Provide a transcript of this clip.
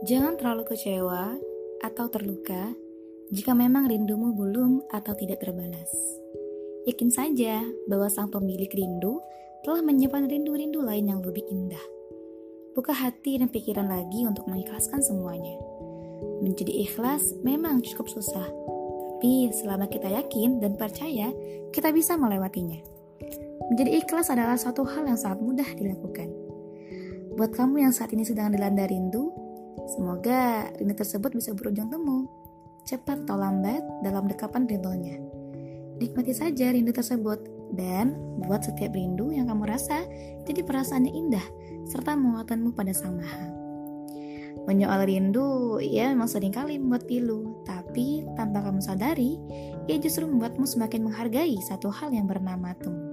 Jangan terlalu kecewa atau terluka jika memang rindumu belum atau tidak terbalas. Yakin saja bahwa sang pemilik rindu telah menyimpan rindu-rindu lain yang lebih indah. Buka hati dan pikiran lagi untuk mengikhlaskan semuanya. Menjadi ikhlas memang cukup susah, tapi selama kita yakin dan percaya, kita bisa melewatinya. Menjadi ikhlas adalah suatu hal yang sangat mudah dilakukan. Buat kamu yang saat ini sedang dilanda rindu, semoga rindu tersebut bisa berujung temu. Cepat atau lambat dalam dekapan rindunya. Nikmati saja rindu tersebut dan buat setiap rindu yang kamu rasa jadi perasaannya indah serta menguatkanmu pada Sang Maha. Menyoal rindu, ya memang sering kali membuat pilu, tapi tanpa kamu sadari, ia justru membuatmu semakin menghargai satu hal yang bernama temu.